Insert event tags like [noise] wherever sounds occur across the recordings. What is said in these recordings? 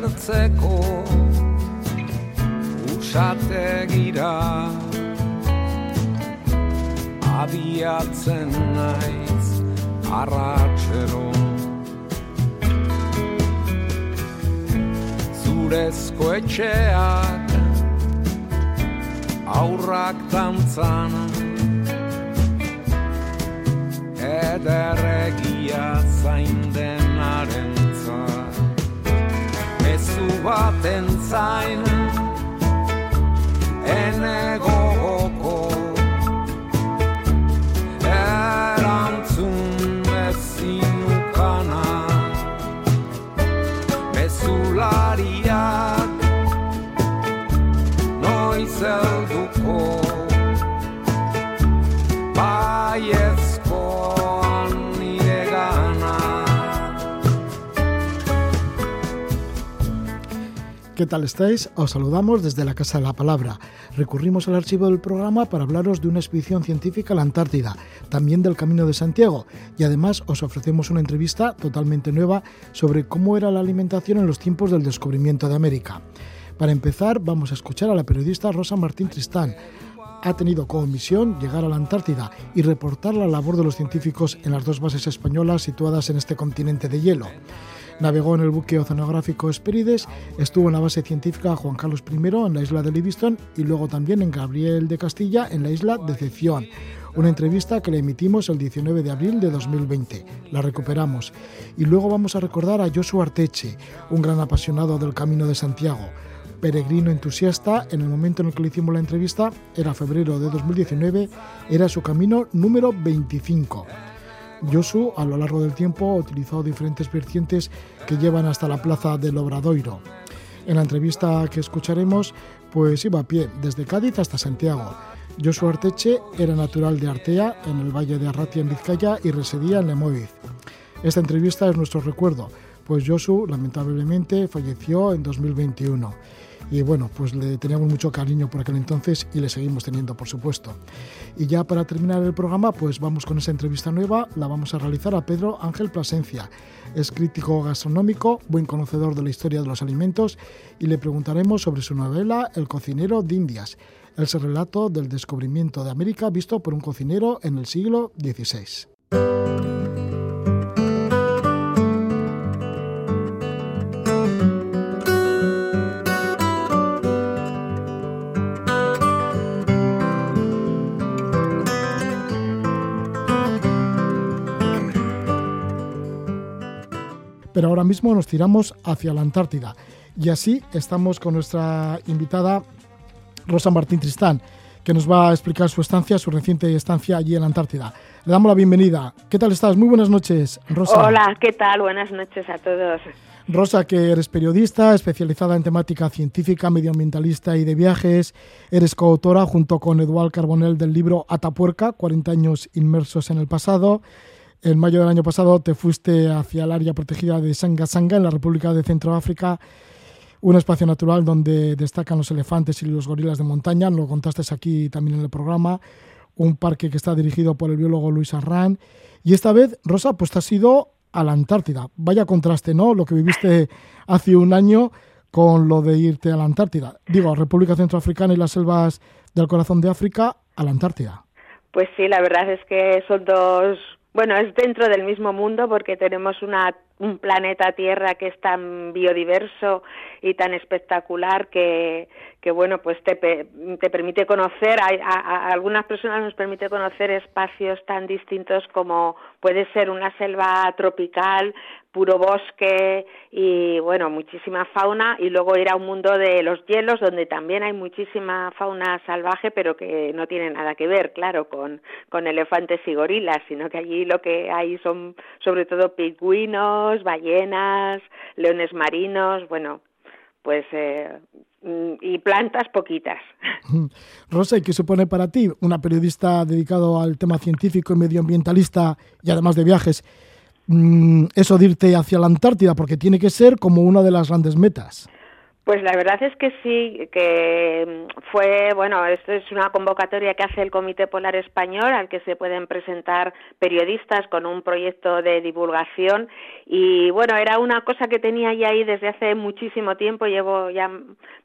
itxasertzeko usate gira abiatzen naiz arratxero zurezko etxeak aurrak tantzan ederregia zain denaren Mezu baten zain. Ene gogoko erantzun ezin ukana. Mezulariak noiz elduko baiezkoan ¿Qué tal estáis? Os saludamos desde la Casa de la Palabra. Recurrimos al archivo del programa para hablaros de una expedición científica a la Antártida, también del Camino de Santiago, y además os ofrecemos una entrevista totalmente nueva sobre cómo era la alimentación en los tiempos del descubrimiento de América. Para empezar, vamos a escuchar a la periodista Rosa Martín Tristán. Ha tenido como misión llegar a la Antártida y reportar la labor de los científicos en las dos bases españolas situadas en este continente de hielo. Navegó en el buque oceanográfico Esperides, estuvo en la base científica Juan Carlos I en la isla de Livingston y luego también en Gabriel de Castilla en la isla de Decepción. Una entrevista que le emitimos el 19 de abril de 2020. La recuperamos. Y luego vamos a recordar a Joshua Arteche, un gran apasionado del Camino de Santiago. Peregrino entusiasta, en el momento en el que le hicimos la entrevista, era febrero de 2019, era su camino número 25. Josu, a lo largo del tiempo, ha utilizado diferentes vertientes que llevan hasta la plaza del Obradoiro. En la entrevista que escucharemos, pues iba a pie desde Cádiz hasta Santiago. Josu Arteche era natural de Artea, en el valle de Arratia, en Vizcaya, y residía en Lemoiz. Esta entrevista es nuestro recuerdo, pues Josu lamentablemente falleció en 2021. Y bueno, pues le teníamos mucho cariño por aquel entonces y le seguimos teniendo, por supuesto. Y ya para terminar el programa, pues vamos con esa entrevista nueva, la vamos a realizar a Pedro Ángel Plasencia. Es crítico gastronómico, buen conocedor de la historia de los alimentos y le preguntaremos sobre su novela El cocinero de Indias, ese relato del descubrimiento de América visto por un cocinero en el siglo XVI. Pero ahora mismo nos tiramos hacia la Antártida. Y así estamos con nuestra invitada Rosa Martín Tristán, que nos va a explicar su estancia, su reciente estancia allí en la Antártida. Le damos la bienvenida. ¿Qué tal estás? Muy buenas noches, Rosa. Hola, ¿qué tal? Buenas noches a todos. Rosa, que eres periodista especializada en temática científica, medioambientalista y de viajes. Eres coautora junto con Eduard Carbonell del libro Atapuerca, 40 años inmersos en el pasado. En mayo del año pasado te fuiste hacia el área protegida de Sanga Sanga en la República de Centroáfrica, un espacio natural donde destacan los elefantes y los gorilas de montaña, lo contaste aquí también en el programa, un parque que está dirigido por el biólogo Luis Arran. Y esta vez, Rosa, pues te has ido a la Antártida. Vaya contraste, ¿no? Lo que viviste hace un año con lo de irte a la Antártida. Digo, República Centroafricana y las selvas del corazón de África a la Antártida. Pues sí, la verdad es que son dos bueno, es dentro del mismo mundo porque tenemos una, un planeta Tierra que es tan biodiverso y tan espectacular que, que bueno, pues te, te permite conocer, a, a, a, algunas personas nos permite conocer espacios tan distintos como puede ser una selva tropical, puro bosque y bueno, muchísima fauna y luego ir a un mundo de los hielos donde también hay muchísima fauna salvaje pero que no tiene nada que ver, claro, con, con elefantes y gorilas, sino que allí lo que hay son sobre todo pingüinos, ballenas, leones marinos, bueno, pues eh, y plantas poquitas. Rosa, ¿y qué supone para ti, una periodista dedicado al tema científico y medioambientalista y además de viajes, eso de irte hacia la Antártida? Porque tiene que ser como una de las grandes metas. Pues la verdad es que sí, que mm, fue, bueno, esto es una convocatoria que hace el Comité Polar Español al que se pueden presentar periodistas con un proyecto de divulgación. Y bueno, era una cosa que tenía ya ahí desde hace muchísimo tiempo, llevo ya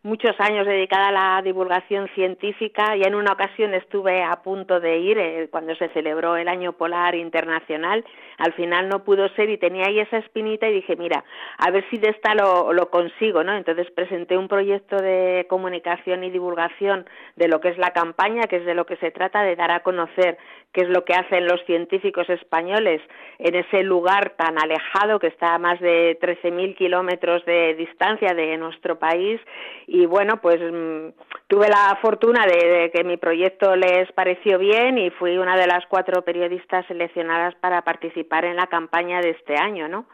muchos años dedicada a la divulgación científica. Y en una ocasión estuve a punto de ir eh, cuando se celebró el Año Polar Internacional, al final no pudo ser y tenía ahí esa espinita y dije, mira, a ver si de esta lo, lo consigo, ¿no? Entonces presenté un proyecto de comunicación y divulgación de lo que es la campaña, que es de lo que se trata de dar a conocer qué es lo que hacen los científicos españoles en ese lugar tan alejado que está a más de 13.000 kilómetros de distancia de nuestro país. Y bueno, pues mm, tuve la fortuna de, de que mi proyecto les pareció bien y fui una de las cuatro periodistas seleccionadas para participar en la campaña de este año, ¿no?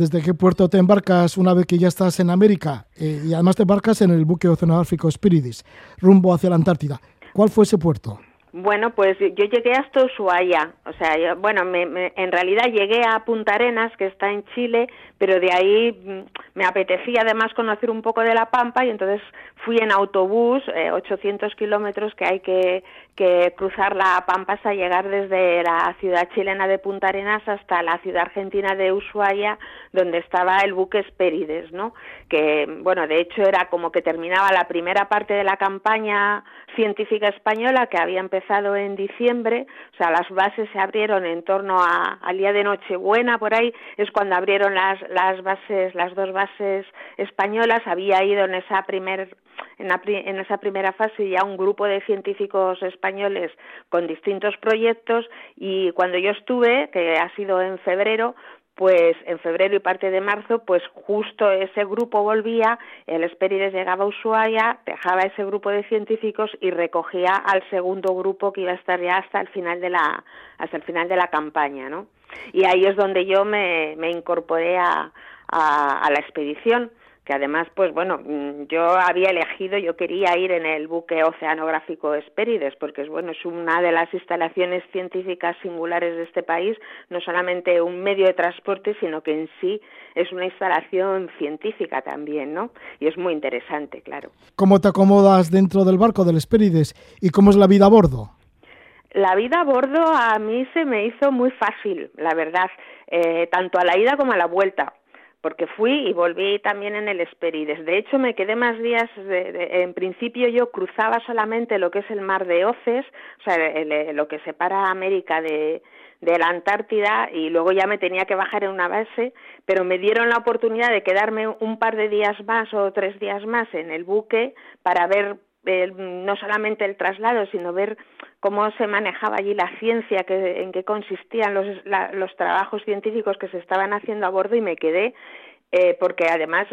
Desde qué puerto te embarcas una vez que ya estás en América eh, y además te embarcas en el buque oceanográfico Spiridis, rumbo hacia la Antártida. ¿Cuál fue ese puerto? Bueno, pues yo llegué hasta Ushuaia, o sea, bueno, me, en realidad llegué a Punta Arenas, que está en Chile, pero de ahí mm, me apetecía además conocer un poco de La Pampa y entonces fui en autobús, 800 eh, kilómetros que hay que, que cruzar La Pampa hasta llegar desde la ciudad chilena de Punta Arenas hasta la ciudad argentina de Ushuaia, donde estaba el buque Espérides, ¿no? Que, bueno, de hecho era como que terminaba la primera parte de la campaña científica española que había empezado en diciembre, o sea, las bases se abrieron en torno a, al día de Nochebuena, por ahí es cuando abrieron las, las bases, las dos bases españolas, había ido en esa primer en, en, esa primera fase ya un grupo de científicos españoles con distintos proyectos y cuando yo estuve, que ha sido en febrero, pues en febrero y parte de marzo, pues justo ese grupo volvía, el Esperides llegaba a Ushuaia, dejaba ese grupo de científicos y recogía al segundo grupo que iba a estar ya hasta el final de la, hasta el final de la campaña, ¿no? Y ahí es donde yo me, me incorporé a, a la expedición que además, pues bueno, mm, yo había elegido, yo quería ir en el buque oceanográfico Espérides, porque es bueno, es una de las instalaciones científicas singulares de este país, no solamente un medio de transporte, sino que en sí es una instalación científica también, ¿no? Y es muy interesante, claro. ¿Cómo te acomodas dentro del barco del Espérides y cómo es la vida a bordo? La vida a bordo a mí se me hizo muy fácil, la verdad, eh, tanto a la ida como a la vuelta porque fui y volví también en el Esperides. De hecho, me quedé más días, en principio yo cruzaba solamente lo que es el mar de Oces, o sea, lo que separa América de, de la Antártida y luego ya me tenía que bajar en una base, pero me dieron la oportunidad de quedarme un par de días más o tres días más en el buque para ver no solamente el traslado, sino ver cómo se manejaba allí la ciencia, que, en qué consistían los, los trabajos científicos que se estaban haciendo a bordo y me quedé eh, porque además,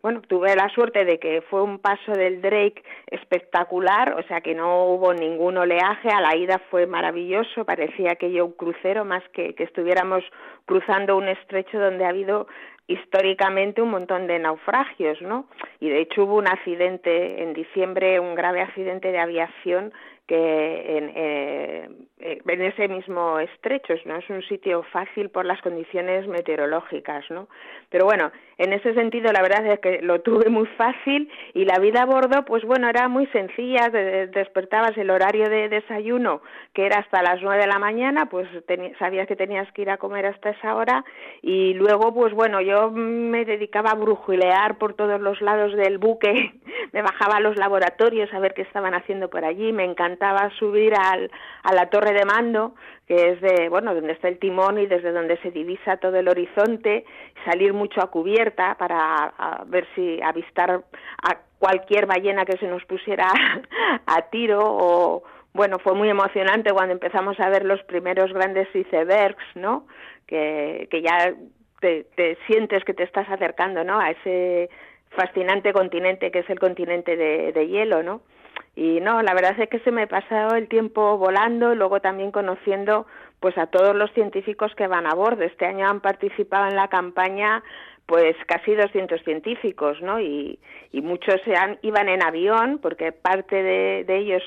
bueno, tuve la suerte de que fue un paso del Drake espectacular, o sea que no hubo ningún oleaje, a la ida fue maravilloso, parecía aquello un crucero más que que estuviéramos cruzando un estrecho donde ha habido históricamente un montón de naufragios, ¿no? Y de hecho hubo un accidente en diciembre, un grave accidente de aviación que en, eh, eh, en ese mismo estrecho, no es un sitio fácil por las condiciones meteorológicas, ¿no? Pero bueno, en ese sentido la verdad es que lo tuve muy fácil y la vida a bordo, pues bueno, era muy sencilla, despertabas el horario de desayuno, que era hasta las nueve de la mañana, pues sabías que tenías que ir a comer hasta esa hora. Y luego, pues bueno, yo me dedicaba a brujulear por todos los lados del buque, [laughs] me bajaba a los laboratorios a ver qué estaban haciendo por allí, me encantaba subir al, a la torre de mando, que es de, bueno, donde está el timón y desde donde se divisa todo el horizonte, salir mucho a cubierta para ver si avistar a cualquier ballena que se nos pusiera [laughs] a tiro o bueno, fue muy emocionante cuando empezamos a ver los primeros grandes icebergs, ¿no? Que, que ya te, te sientes que te estás acercando, ¿no? A ese fascinante continente que es el continente de, de hielo, ¿no? Y no, la verdad es que se me pasado el tiempo volando y luego también conociendo pues a todos los científicos que van a bordo. Este año han participado en la campaña pues casi 200 científicos, ¿no? Y, y muchos se han, iban en avión porque parte de, de ellos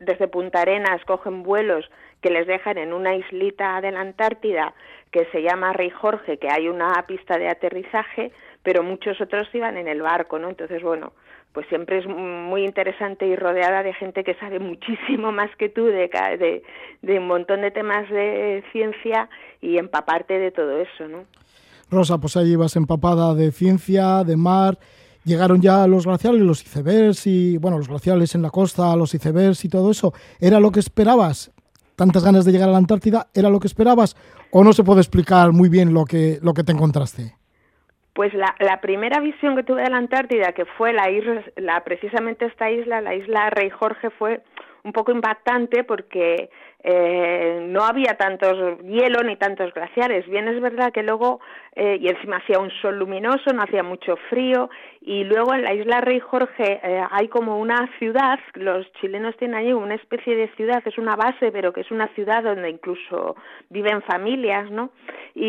desde Punta Arenas cogen vuelos que les dejan en una islita de la Antártida que se llama Rey Jorge, que hay una pista de aterrizaje, pero muchos otros iban en el barco, ¿no? Entonces, bueno, pues siempre es muy interesante y rodeada de gente que sabe [laughs] muchísimo más que tú de, de, de un montón de temas de ciencia y empaparte de todo eso, ¿no? Rosa, pues ahí ibas empapada de ciencia, de mar. Llegaron ya los glaciales, los icebergs y, bueno, los glaciales en la costa, los icebergs y todo eso. ¿Era lo que esperabas? ¿Tantas ganas de llegar a la Antártida? ¿Era lo que esperabas? ¿O no se puede explicar muy bien lo que, lo que te encontraste? Pues la, la, primera visión que tuve de la Antártida, que fue la la, precisamente esta isla, la isla Rey Jorge, fue un poco impactante porque eh, no había tantos hielo ni tantos glaciares. Bien es verdad que luego, eh, y encima hacía un sol luminoso, no hacía mucho frío, y luego en la isla Rey Jorge eh, hay como una ciudad, los chilenos tienen allí una especie de ciudad, es una base, pero que es una ciudad donde incluso viven familias, ¿no? Y,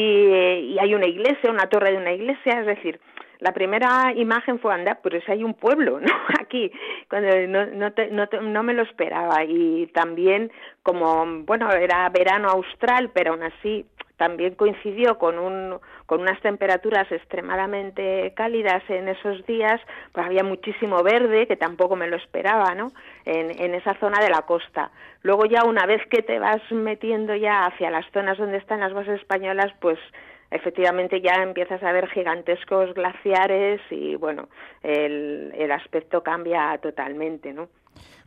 y hay una iglesia, una torre de una iglesia, es decir, la primera imagen fue andar, pero si hay un pueblo, [laughs] ¿no? Aquí, cuando no, no, no, no, me lo esperaba. Y también, como, bueno, era verano austral, pero aún así también coincidió con, un, con unas temperaturas extremadamente cálidas en esos días, pues había muchísimo verde, que tampoco me lo esperaba, ¿no? En, en esa zona de la costa. Luego ya una vez que te vas metiendo ya hacia las zonas donde están las bases españolas, pues efectivamente ya empiezas a ver gigantescos glaciares y bueno, el, el aspecto cambia totalmente, ¿no?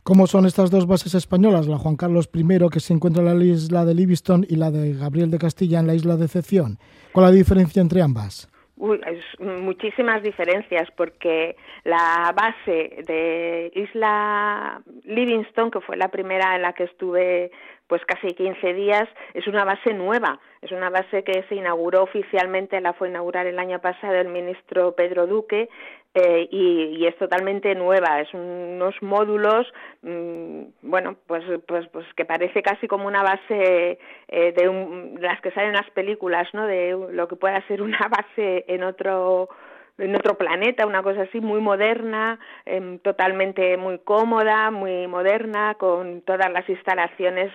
¿Cómo son estas dos bases españolas, la Juan Carlos I, que se encuentra en la isla de Livingston, y la de Gabriel de Castilla en la isla de Excepción? ¿Cuál es la diferencia entre ambas? Uy, muchísimas diferencias porque la base de Isla Livingston, que fue la primera en la que estuve pues casi 15 días, es una base nueva, es una base que se inauguró oficialmente, la fue inaugurar el año pasado el ministro Pedro Duque eh, y, es totalmente nueva, es unos módulos, mm, bueno, pues, pues, pues que parece casi como una base eh, de, las que salen las películas, ¿no? De lo que pueda ser una [laughs] base en otro en otro planeta, una cosa así muy moderna, em, totalmente muy cómoda, muy moderna, con todas las instalaciones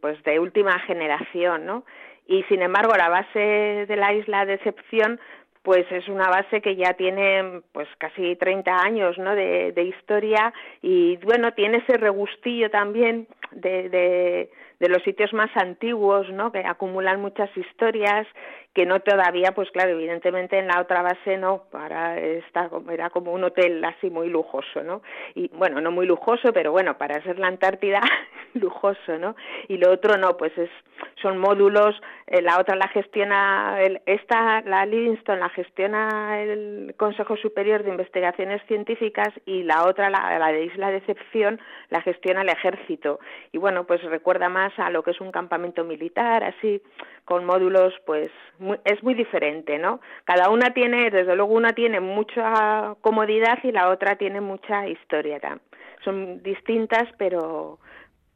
pues de última generación, ¿no? Y sin embargo, la base de la isla de excepción pues es una base que ya tiene pues casi 30 años ¿no? de, de historia y bueno tiene ese regustillo también de, de, de los sitios más antiguos ¿no? que acumulan muchas historias que no todavía, pues claro, evidentemente en la otra base no, para está, era como un hotel así muy lujoso, ¿no? Y bueno, no muy lujoso, pero bueno, para ser la Antártida, [laughs] lujoso, ¿no? Y lo otro no, pues es, son módulos, eh, la otra la gestiona, el, esta, la Livingston la gestiona el Consejo Superior de Investigaciones Científicas y la otra, la, la de Isla de la gestiona el Ejército. Y bueno, pues recuerda más a lo que es un campamento militar, así, con módulos, pues es muy diferente, ¿no? Cada una tiene, desde luego una tiene mucha comodidad y la otra tiene mucha historia. Son distintas, pero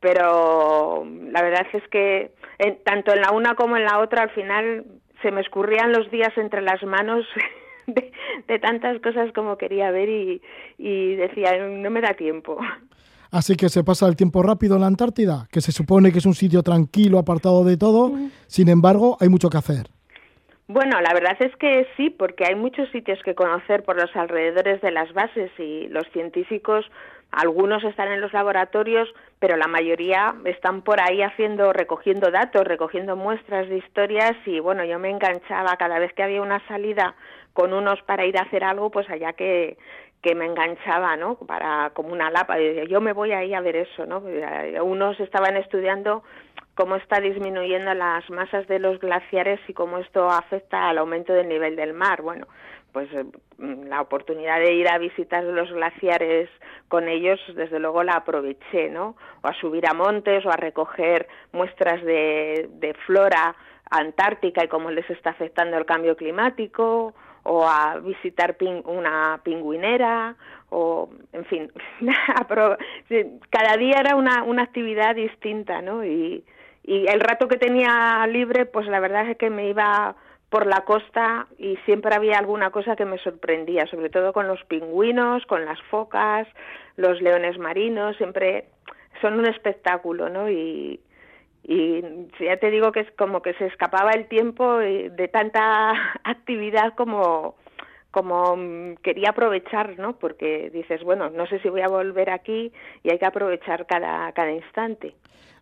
pero la verdad es que tanto en la una como en la otra al final se me escurrían los días entre las manos [laughs] de, tantas cosas como quería ver y, y decía no me da tiempo. Así que se pasa el tiempo rápido en la Antártida, que se supone que es un sitio tranquilo, apartado de todo, sin embargo hay mucho que hacer. Bueno, la verdad es que sí, porque hay muchos sitios que conocer por los alrededores de las bases y los científicos, algunos están en los laboratorios, pero la mayoría están por ahí haciendo, recogiendo datos, recogiendo muestras de historias y bueno, yo me enganchaba cada vez que había una salida con unos para ir a hacer algo, pues allá que, que me enganchaba, ¿no? Para como una lapa, yo me voy ahí a ver eso, ¿no? Unos estaban estudiando cómo está disminuyendo las masas de los glaciares y cómo esto afecta al aumento del nivel del mar. Bueno, pues eh, la oportunidad de ir a visitar los glaciares con ellos, desde luego la aproveché, ¿no? O a subir a montes o a recoger muestras de flora antártica y cómo les está afectando el cambio climático, o a visitar una pingüinera, o, en fin, [laughs] cada día era una, una actividad distinta, ¿no? Y, y el rato que tenía libre, pues la verdad es que me iba por la costa y siempre había alguna cosa que me sorprendía, sobre todo con los pingüinos, con las focas, los leones marinos, siempre son un espectáculo, ¿no? Y, y ya te digo que es como que se escapaba el tiempo eh, de tanta [laughs] actividad como como mm, quería aprovechar, ¿no? Porque dices, bueno, no sé si voy a volver aquí y hay que aprovechar cada, cada instante.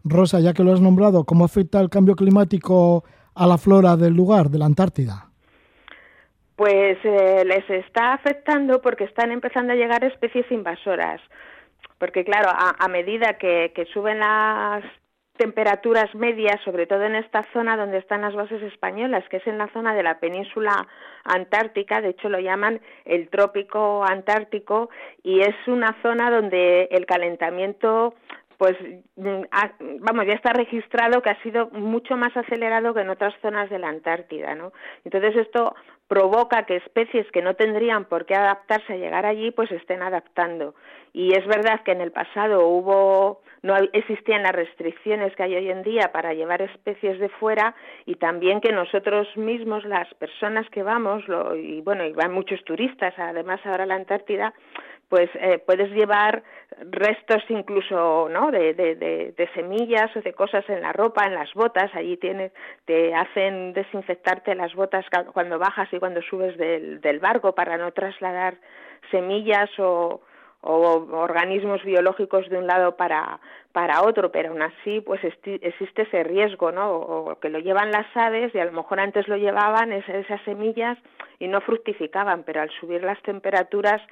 Rosa, ya que lo has nombrado, ¿cómo afecta el cambio climático a la flora del lugar, de la Antártida? Pues eh, les está afectando porque están empezando a llegar especies invasoras. Porque claro, a, medida que, suben las temperaturas medias, sobre todo en esta zona donde están las bases españolas, que es en la zona de la península antártica, de hecho lo llaman el trópico antártico, y es una zona donde el calentamiento pues mm, vamos, ya está registrado que ha sido mucho más acelerado que en otras zonas de la Antártida, ¿no? Entonces esto provoca que especies que no tendrían por qué adaptarse a llegar allí, pues estén adaptando. Y es verdad que en el pasado hubo no existían las restricciones que hay hoy en día para llevar especies de fuera y también que nosotros mismos, las personas que vamos, lo, y bueno, y van muchos turistas, además ahora a la Antártida, pues eh, puedes llevar restos incluso no de, semillas o de cosas en la ropa en las botas allí tienes te hacen desinfectarte las botas cuando bajas y cuando subes del, del barco para no trasladar semillas o, o organismos biológicos de un lado para, para otro, pero aún así pues existe ese riesgo, ¿no? O, que lo llevan las aves y a lo mejor antes lo llevaban esas semillas y no fructificaban, pero al subir las temperaturas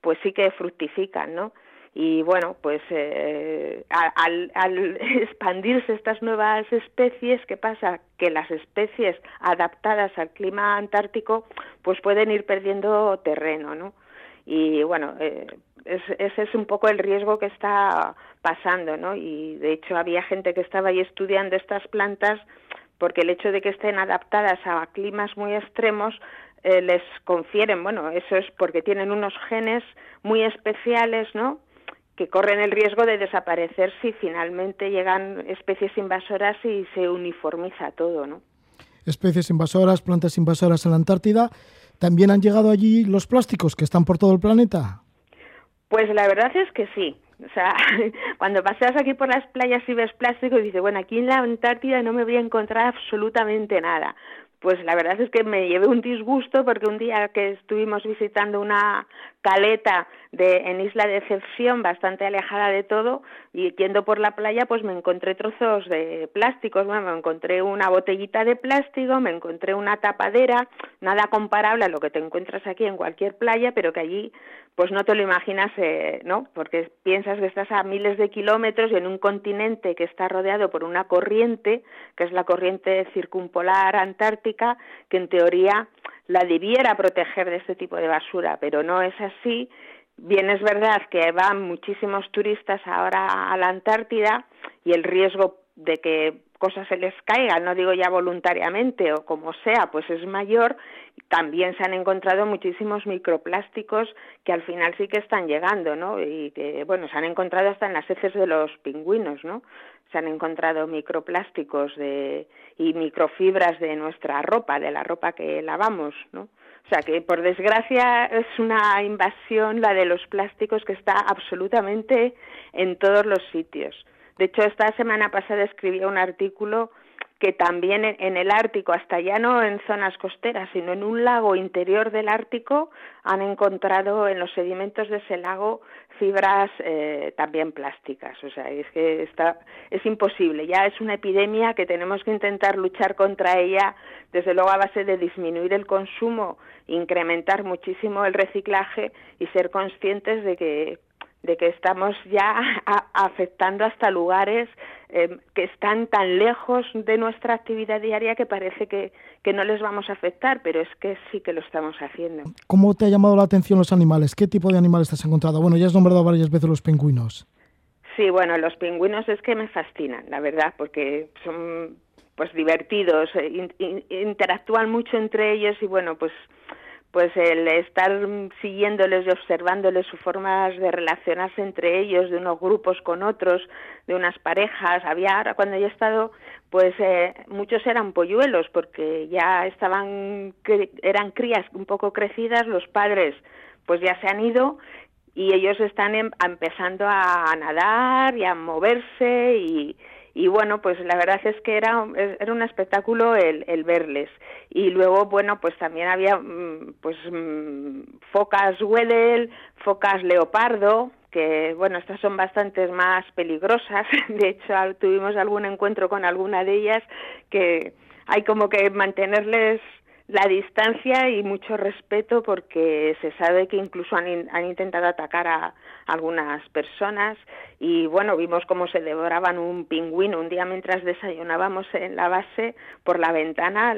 pues sí que fructifican, ¿no? Y bueno, pues eh, al, al [laughs] expandirse estas nuevas especies, ¿qué pasa? Que las especies adaptadas al clima antártico pues pueden ir perdiendo terreno, ¿no? Y bueno, eh, ese es un poco el riesgo que está pasando, ¿no? Y de hecho había gente que estaba ahí estudiando estas plantas porque el hecho de que estén adaptadas a climas muy extremos eh, les confieren, bueno, eso es porque tienen unos genes muy especiales, ¿no? que corren el riesgo de desaparecer si finalmente llegan especies invasoras y se uniformiza todo, ¿no? Especies invasoras, plantas invasoras en la Antártida. ¿También han llegado allí los plásticos que están por todo el planeta? Pues la verdad es que sí. O sea, [laughs] cuando paseas aquí por las playas y ves plástico y dices, bueno, aquí en la Antártida no me voy a encontrar absolutamente nada. Pues la verdad es que me llevé un disgusto porque un día que estuvimos visitando una caleta de, en Isla de Decepción, bastante alejada de todo, y yendo por la playa, pues me encontré trozos de plásticos, bueno, me encontré una botellita de plástico, me encontré una tapadera, nada comparable a lo que te encuentras aquí en cualquier playa, pero que allí, pues no te lo imaginas, eh, ¿no? Porque piensas que estás a miles de kilómetros y en un continente que está rodeado por una corriente, que es la corriente circumpolar antártica, que en teoría la debiera proteger de este tipo de basura, pero no es así. Bien es verdad que van muchísimos turistas ahora a la Antártida y el riesgo de que cosas se les caigan, no digo ya voluntariamente o como sea, pues es mayor. También se han encontrado muchísimos microplásticos que al final sí que están llegando, ¿no? Y que, bueno, se han encontrado hasta en las heces de los pingüinos, ¿no? Se han encontrado microplásticos de, y microfibras de nuestra ropa, de la ropa que lavamos, ¿no? O sea que, por desgracia, es una invasión la de los plásticos que está absolutamente en todos los sitios. De hecho, esta semana pasada escribí un artículo que también en el Ártico, hasta ya no en zonas costeras, sino en un lago interior del Ártico, han encontrado en los sedimentos de ese lago fibras eh, también plásticas. O sea, es que está, es imposible. Ya es una epidemia que tenemos que intentar luchar contra ella, desde luego a base de disminuir el consumo, incrementar muchísimo el reciclaje y ser conscientes de que de que estamos ya [laughs] afectando hasta lugares eh, que están tan lejos de nuestra actividad diaria que parece que, que, no les vamos a afectar, pero es que sí que lo estamos haciendo. ¿Cómo te ha llamado la atención los animales? ¿Qué tipo de animales te has encontrado? Bueno, ya has nombrado varias veces los pingüinos. Sí, bueno, los pingüinos es que me fascinan, la verdad, porque son pues divertidos, eh, interactúan mucho entre ellos y bueno, pues pues el estar siguiéndoles y observándoles sus formas de relacionarse entre ellos, de unos grupos con otros, de unas parejas. Había, ahora cuando yo he estado, pues eh, muchos eran polluelos porque ya estaban, eran crías un poco crecidas, los padres pues ya se han ido y ellos están em, empezando a nadar y a moverse y, y bueno, pues la verdad es que era, era un espectáculo el, el verles. Y luego, bueno, pues también había mm, pues mm, focas Wedel, focas leopardo, que bueno, estas son bastantes más peligrosas. [laughs] De hecho, tuvimos algún encuentro con alguna de ellas que hay como que mantenerles la distancia y mucho respeto porque se sabe que incluso han, han, intentado atacar a algunas personas y bueno, vimos cómo se devoraban un pingüino un día mientras desayunábamos en la base por la ventana,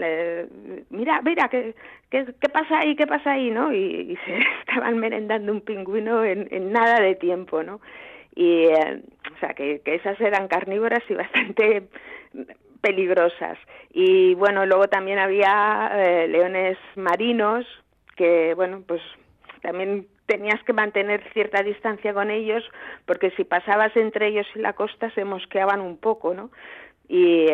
mira, mira, ¿qué, qué, qué pasa ahí? ¿Qué pasa ahí? ¿no? Y, se [laughs] estaban merendando un pingüino en, en nada de tiempo, ¿no? Y, eh, o sea, que, que esas eran carnívoras y bastante peligrosas. Y bueno, luego también había eh, leones marinos que, bueno, pues también tenías que mantener cierta distancia con ellos porque si pasabas entre ellos y la costa se mosqueaban un poco, ¿no? Y,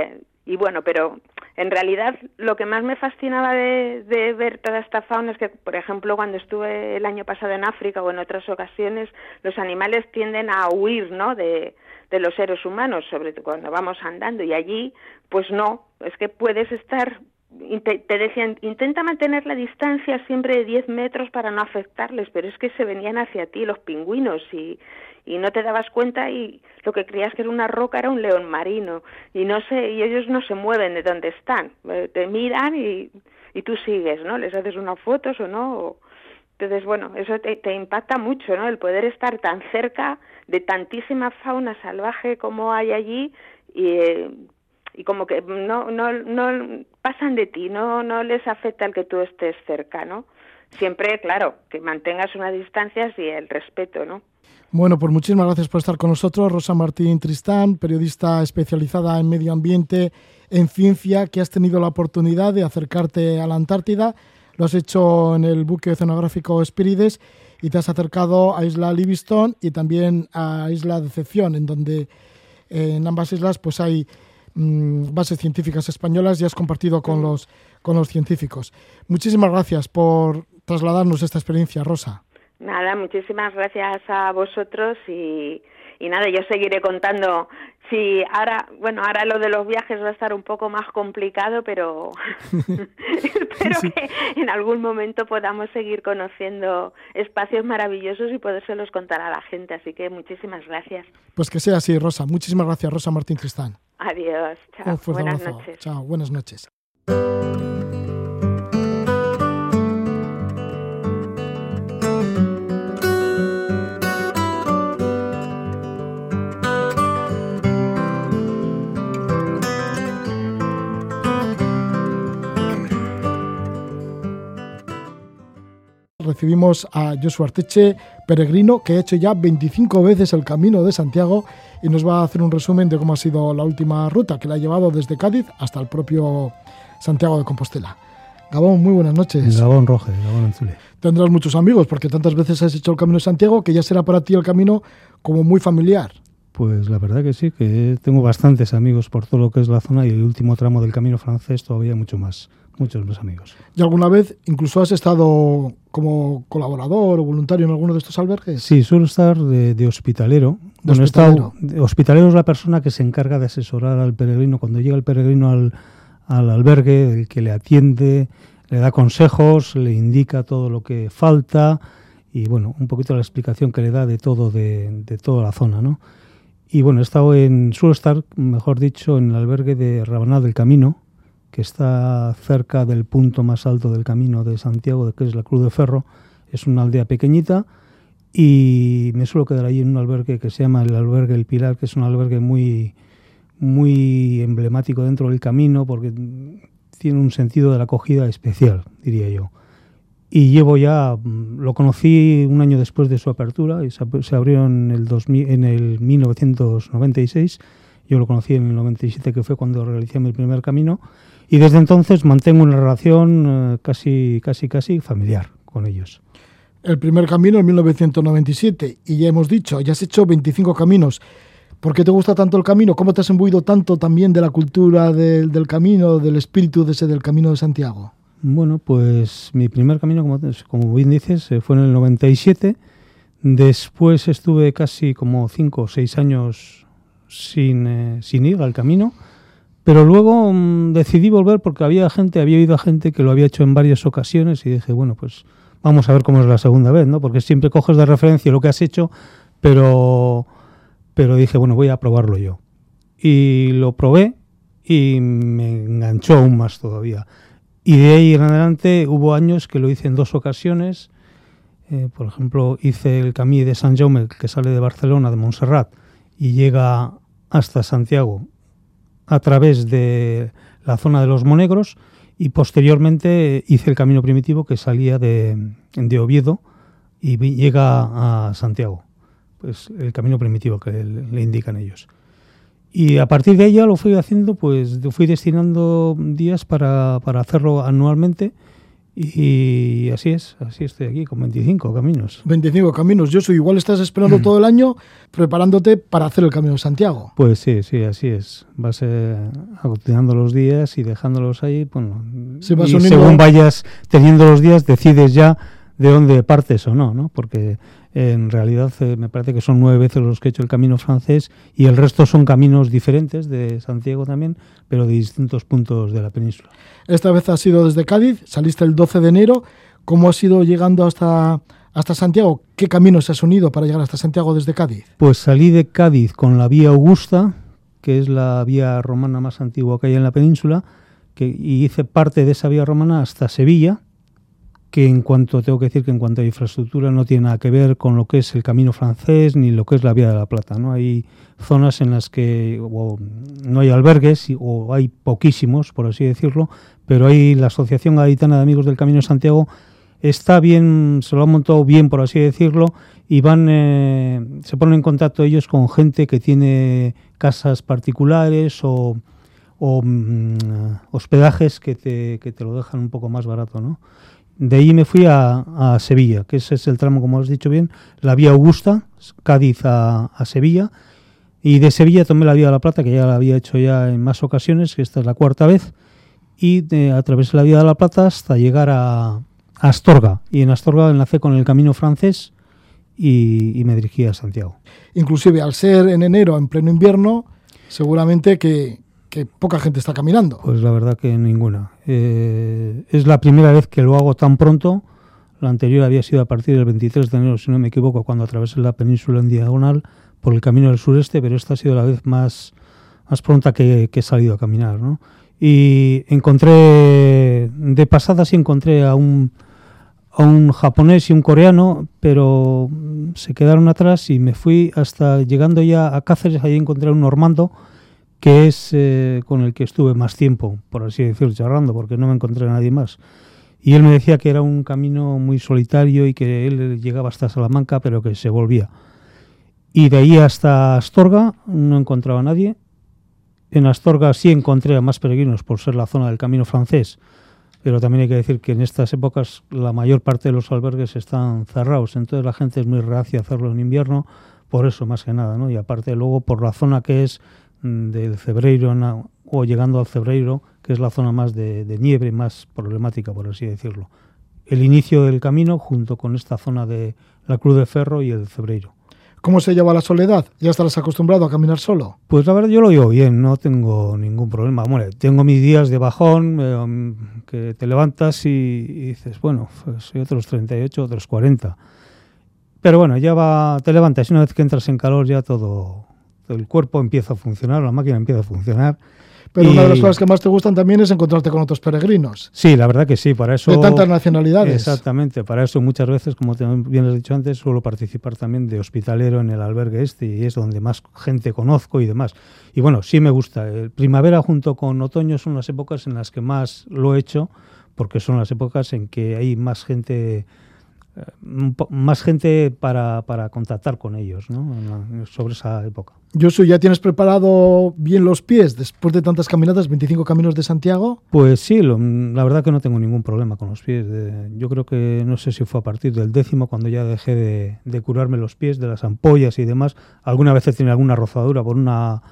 y bueno, pero en realidad lo que más me fascinaba de, ver toda esta fauna es que, por ejemplo, cuando estuve el año pasado en África o en otras ocasiones, los animales tienden a huir, ¿no? De, de los seres humanos, sobre todo cuando vamos andando y allí, pues no, es que puedes estar te decían, intenta mantener la distancia siempre de 10 metros para no afectarles, pero es que se venían hacia ti los pingüinos y, y no te dabas cuenta y lo que creías que era una roca era un león marino y no sé, y ellos no se mueven de donde están, eh, te miran y, y tú sigues, ¿no? Les haces unas fotos o no. Entonces, bueno, eso te, te impacta mucho, ¿no? El poder estar tan cerca de tantísima fauna salvaje como hay allí y, eh, y como que no, no, no pasan de ti, no, no les afecta el que tú estés cerca, ¿no? Siempre, claro, que mantengas unas distancias y el respeto, ¿no? Bueno, pues muchísimas gracias por estar con nosotros, Rosa Martín Tristán, periodista especializada en medio ambiente, en ciencia, que has tenido la oportunidad de acercarte a la Antártida. Lo has hecho en el buque oceanográfico Espírides y te has acercado a Isla Livingstone y también a Isla Decepción, en donde en ambas islas pues hay mmm, bases científicas españolas y has compartido con los, con los científicos. Muchísimas gracias por trasladarnos esta experiencia, Rosa. Nada, muchísimas gracias a vosotros y, y nada, yo seguiré contando. Sí, ahora, bueno, ahora lo de los viajes va a estar un poco más complicado, pero [laughs] espero sí. que en algún momento podamos seguir conociendo espacios maravillosos y podérselos contar a la gente. Así que muchísimas gracias. Pues que sea así, Rosa. Muchísimas gracias, Rosa Martín Cristán. Adiós. Chao. Buenas abrazo. noches. Chao. Buenas noches. Recibimos a Joshua Arteche, peregrino, que ha hecho ya 25 veces el camino de Santiago y nos va a hacer un resumen de cómo ha sido la última ruta que le ha llevado desde Cádiz hasta el propio Santiago de Compostela. Gabón, muy buenas noches. Gabón Roje, Gabón Anzule. Tendrás muchos amigos porque tantas veces has hecho el Camino de Santiago que ya será para ti el camino como muy familiar. Pues la verdad que sí, que tengo bastantes amigos por todo lo que es la zona y el último tramo del Camino francés todavía mucho más muchos más amigos. ¿Y alguna vez incluso has estado como colaborador o voluntario en alguno de estos albergues? Sí, suelo estar de, de hospitalero. ¿De bueno, hospitalero? Estado, hospitalero es la persona que se encarga de asesorar al peregrino. Cuando llega el peregrino al, al albergue, el que le atiende, le da consejos, le indica todo lo que falta y bueno, un poquito la explicación que le da de todo, de, de toda la zona, ¿no? Y bueno, he estado en, suelo estar, mejor dicho, en el albergue de Rabanal del Camino, que está cerca del punto más alto del camino de Santiago, que es la Cruz de Ferro. Es una aldea pequeñita y me suelo quedar ahí en un albergue que se llama el albergue El Pilar, que es un albergue muy, muy emblemático dentro del camino porque tiene un sentido de la acogida especial, diría yo. Y llevo ya, lo conocí un año después de su apertura, y se abrió en el, 2000, en el 1996, yo lo conocí en el 97, que fue cuando realicé mi primer camino, y desde entonces mantengo una relación eh, casi, casi, casi familiar con ellos. El primer camino en 1997 y ya hemos dicho, ya has hecho 25 caminos. ¿Por qué te gusta tanto el camino? ¿Cómo te has imbuido tanto también de la cultura del, del camino, del espíritu de ese del camino de Santiago? Bueno, pues mi primer camino, como, como bien dices, eh, fue en el 97. Después estuve casi como 5 o 6 años sin, eh, sin ir al camino, pero luego mm, decidí volver porque había gente, había oído a gente que lo había hecho en varias ocasiones y dije, bueno, pues vamos a ver cómo es la segunda vez, ¿no? Porque siempre coges de referencia lo que has hecho, pero, pero dije, bueno, voy a probarlo yo. Y lo probé y me enganchó aún más todavía. Y de ahí en adelante hubo años que lo hice en dos ocasiones. Eh, por ejemplo, hice el Camí de San Jaume, que sale de Barcelona, de Montserrat, y llega hasta Santiago a través de la zona de los Monegros y posteriormente hice el camino primitivo que salía de, de Oviedo y llega a Santiago. Pues el camino primitivo que le, indican ellos. Y a partir de ella lo fui haciendo, pues fui destinando días para, para hacerlo anualmente y así es, así estoy aquí con 25 caminos. 25 caminos. Yo soy igual estás esperando [clears throat] todo el año preparándote para hacer el Camino de Santiago. Pues sí, sí, así es. Vas eh, aglutinando los días y dejándolos ahí. Bueno, y según vayas teniendo los días decides ya de dónde partes o no, ¿no? Porque en realidad eh, me parece que son nueve veces los que he hecho el camino francés y el resto son caminos diferentes de Santiago también, pero de distintos puntos de la península. Esta vez ha sido desde Cádiz, saliste el 12 de enero. ¿Cómo has ido llegando hasta, hasta Santiago? ¿Qué caminos has unido para llegar hasta Santiago desde Cádiz? Pues salí de Cádiz con la vía Augusta, que es la vía romana más antigua que hay en la península, que, y hice parte de esa vía romana hasta Sevilla que en cuanto, tengo que decir que en cuanto a infraestructura no tiene nada que ver con lo que es el camino francés ni lo que es la Vía de la Plata. ¿no? Hay zonas en las que no hay albergues o hay poquísimos, por así decirlo, pero hay la Asociación Gaditana de Amigos del Camino de Santiago está bien, se lo han montado bien, por así decirlo, y van, eh, se ponen en contacto ellos con gente que tiene casas particulares o, mm, hospedajes que te, que te lo dejan un poco más barato, ¿no? De ahí me fui a, Sevilla, que ese es el tramo, como has dicho bien, la vía Augusta, Cádiz a, Sevilla, y de Sevilla tomé la vía de la Plata, que ya la había hecho ya en más ocasiones, que esta es la cuarta vez, y de, atravesé la vía de la Plata hasta llegar a, Astorga, y en Astorga enlacé con el camino francés y, y me dirigí a Santiago. Inclusive al ser en enero, en pleno invierno, seguramente que, que poca gente está caminando. Pues la verdad que ninguna. Eh, es la primera vez que lo hago tan pronto. La anterior había sido a partir del 23 de enero, si no me equivoco, cuando atravesé la península en diagonal por el camino del sureste, pero esta ha sido la vez más, más pronta que, he salido a caminar. ¿no? Y encontré, de pasada sí encontré a un, a un japonés y un coreano, pero se quedaron atrás y me fui hasta llegando ya a Cáceres, ahí encontré a un normando que es eh, con el que estuve más tiempo, por así decirlo, charlando, porque no me encontré a nadie más. Y él me decía que era un camino muy solitario y que él llegaba hasta Salamanca, pero que se volvía. Y de ahí hasta Astorga no encontraba a nadie. En Astorga sí encontré a más peregrinos por ser la zona del camino francés, pero también hay que decir que en estas épocas la mayor parte de los albergues están cerrados, entonces la gente es muy reacia a hacerlo en invierno, por eso más que nada, ¿no? Y aparte luego por la zona que es del Cebreiro o llegando al Cebreiro, que es la zona más de, nieve, más problemática, por así decirlo. El inicio del camino junto con esta zona de la Cruz de Ferro y el Cebreiro. ¿Cómo se lleva la soledad? ¿Ya estarás acostumbrado a caminar solo? Pues la verdad yo lo llevo bien, no tengo ningún problema. Bueno, tengo mis días de bajón, eh, que te levantas y, dices, bueno, pues soy otros 38, otros 40. Pero bueno, ya va, te levantas y una vez que entras en calor ya todo, el cuerpo empieza a funcionar, la máquina empieza a funcionar. Pero una de las cosas que más te gustan también es encontrarte con otros peregrinos. Sí, la verdad que sí, para eso... De tantas nacionalidades. Exactamente, para eso muchas veces, como bien has dicho antes, suelo participar también de hospitalero en el albergue este y es donde más gente conozco y demás. Y bueno, sí me gusta. El primavera junto con otoño son las épocas en las que más lo he hecho, porque son las épocas en que hay más gente eh, más gente para, para contactar con ellos ¿no? sobre esa época. Josu, ¿ya tienes preparado bien los pies después de tantas caminatas, 25 caminos de Santiago? Pues sí, la verdad que no tengo ningún problema con los pies. yo creo que no sé si fue a partir del décimo cuando ya dejé de, de curarme los pies, de las ampollas y demás. Alguna vez he tenido alguna rozadura por una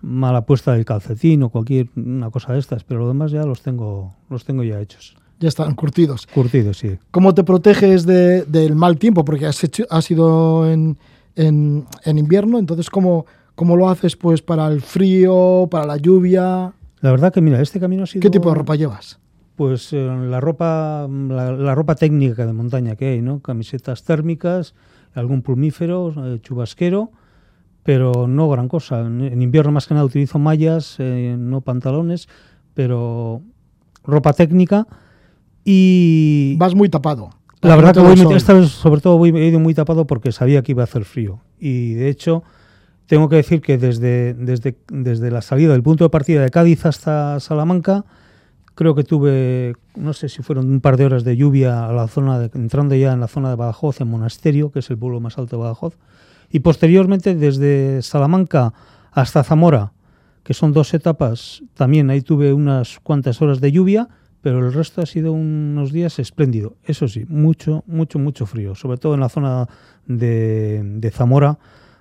mala puesta del calcetín o cualquier una cosa de estas, pero lo demás ya los tengo, los tengo ya hechos ya están curtidos. Curtidos, sí. ¿Cómo te proteges del mal tiempo? Porque has, hecho, has ido en, en, invierno, entonces ¿cómo, ¿Cómo lo haces pues para el frío, para la lluvia? La verdad que mira, este camino ha sido... ¿Qué tipo de ropa llevas? Pues eh, la ropa la, la ropa técnica de montaña que hay, ¿no? Camisetas térmicas, algún plumífero, eh, chubasquero, pero no gran cosa. En, en invierno más que nada utilizo mallas, eh, no pantalones, pero ropa técnica y Vas muy tapado. la verdad que voy muy- esta vez sobre todo voy, he ido muy tapado porque sabía que iba a hacer frío. Y de hecho tengo que decir que desde, desde, desde la salida del punto de partida de Cádiz hasta Salamanca creo que tuve, no sé si fueron un par de horas de lluvia a la zona, de, entrando ya en la zona de Badajoz, en Monasterio, que es el pueblo más alto de Badajoz, y posteriormente desde Salamanca hasta Zamora, que son dos etapas, también ahí tuve unas cuantas horas de lluvia, pero el resto ha sido unos días espléndido. Eso sí, mucho, mucho, mucho frío, sobre todo en la zona de, de Zamora,